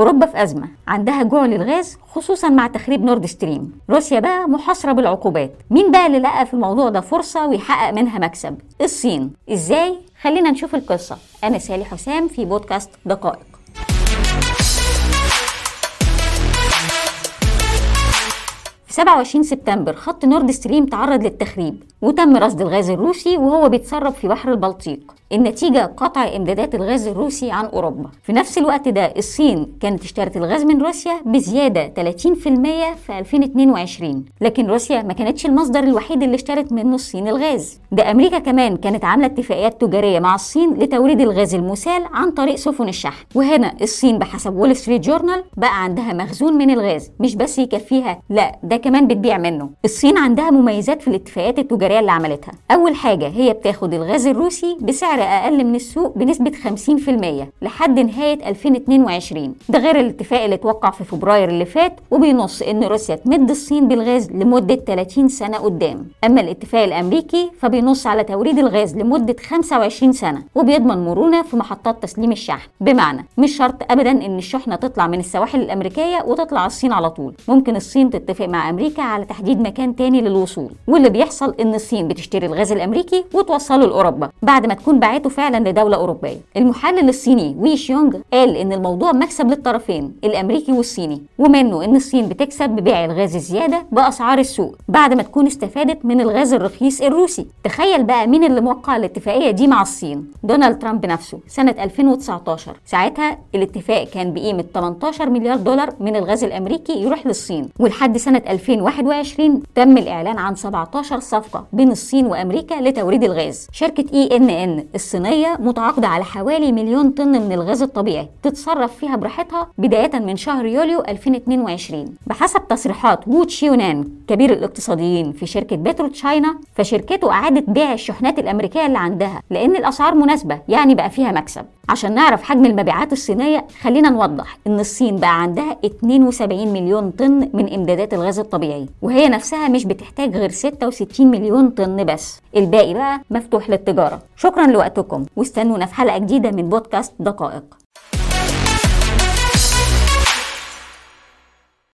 أوروبا في أزمة عندها جوع للغاز خصوصا مع تخريب نورد ستريم. روسيا بقى محاصرة بالعقوبات. مين بقى اللي لقى في الموضوع ده فرصة ويحقق منها مكسب؟ الصين. إزاي؟ خلينا نشوف القصة. أنا سالي حسام في بودكاست دقائق. في 27 سبتمبر خط نورد ستريم تعرض للتخريب. وتم رصد الغاز الروسي وهو بيتسرب في بحر البلطيق. النتيجة قطع إمدادات الغاز الروسي عن أوروبا. في نفس الوقت ده الصين كانت اشترت الغاز من روسيا بزيادة 30% في 2022 لكن روسيا ما كانتش المصدر الوحيد اللي اشترت منه الصين الغاز. ده أمريكا كمان كانت عاملة اتفاقيات تجارية مع الصين لتوريد الغاز المسال عن طريق سفن الشحن. وهنا الصين بحسب وول ستريت جورنال بقى عندها مخزون من الغاز. مش بس يكفيها لا ده كمان بتبيع منه. الصين عندها مميزات في الاتفاقيات التجارية اللي عملتها. أول حاجة هي بتاخد الغاز الروسي بسعر أقل من السوق بنسبة 50% لحد نهاية 2022 ده غير الاتفاق اللي اتوقع في فبراير اللي فات وبينص إن روسيا تمد الصين بالغاز لمدة 30 سنة قدام. أما الاتفاق الأمريكي فبينص على توريد الغاز لمدة 25 سنة وبيضمن مرونة في محطات تسليم الشحن. بمعنى مش شرط أبدا إن الشحنة تطلع من السواحل الأمريكية وتطلع الصين على طول. ممكن الصين تتفق مع أمريكا على تحديد مكان تاني للوصول. واللي بيحصل إن الصين بتشتري الغاز الأمريكي وتوصله لأوروبا بعد ما تكون باعته فعلا لدولة أوروبية. المحلل الصيني وي شيونج قال إن الموضوع مكسب للطرفين الأمريكي والصيني ومنه إن الصين بتكسب ببيع الغاز الزيادة بأسعار السوق بعد ما تكون استفادت من الغاز الرخيص الروسي. تخيل بقى مين اللي موقع الاتفاقية دي مع الصين؟ دونالد ترامب نفسه. سنة 2019 ساعتها الاتفاق كان بقيمة 18 مليار دولار من الغاز الأمريكي يروح للصين. ولحد سنة 2021 تم الإعلان عن 17 صفقة. بين الصين وأمريكا لتوريد الغاز. شركة إي إن إن الصينية متعاقدة على حوالي مليون طن من الغاز الطبيعي تتصرف فيها براحتها بداية من شهر يوليو 2022 بحسب تصريحات وو تشيونان كبير الاقتصاديين في شركة بترو تشاينا فشركته أعادت بيع الشحنات الأمريكية اللي عندها لأن الأسعار مناسبة يعني بقى فيها مكسب. عشان نعرف حجم المبيعات الصينية خلينا نوضح إن الصين بقى عندها 72 مليون طن من إمدادات الغاز الطبيعي وهي نفسها مش بتحتاج غير 66 مليون طن بس. الباقي بقى مفتوح للتجارة. شكرا لوقتكم واستنونا في حلقة جديدة من بودكاست دقائق.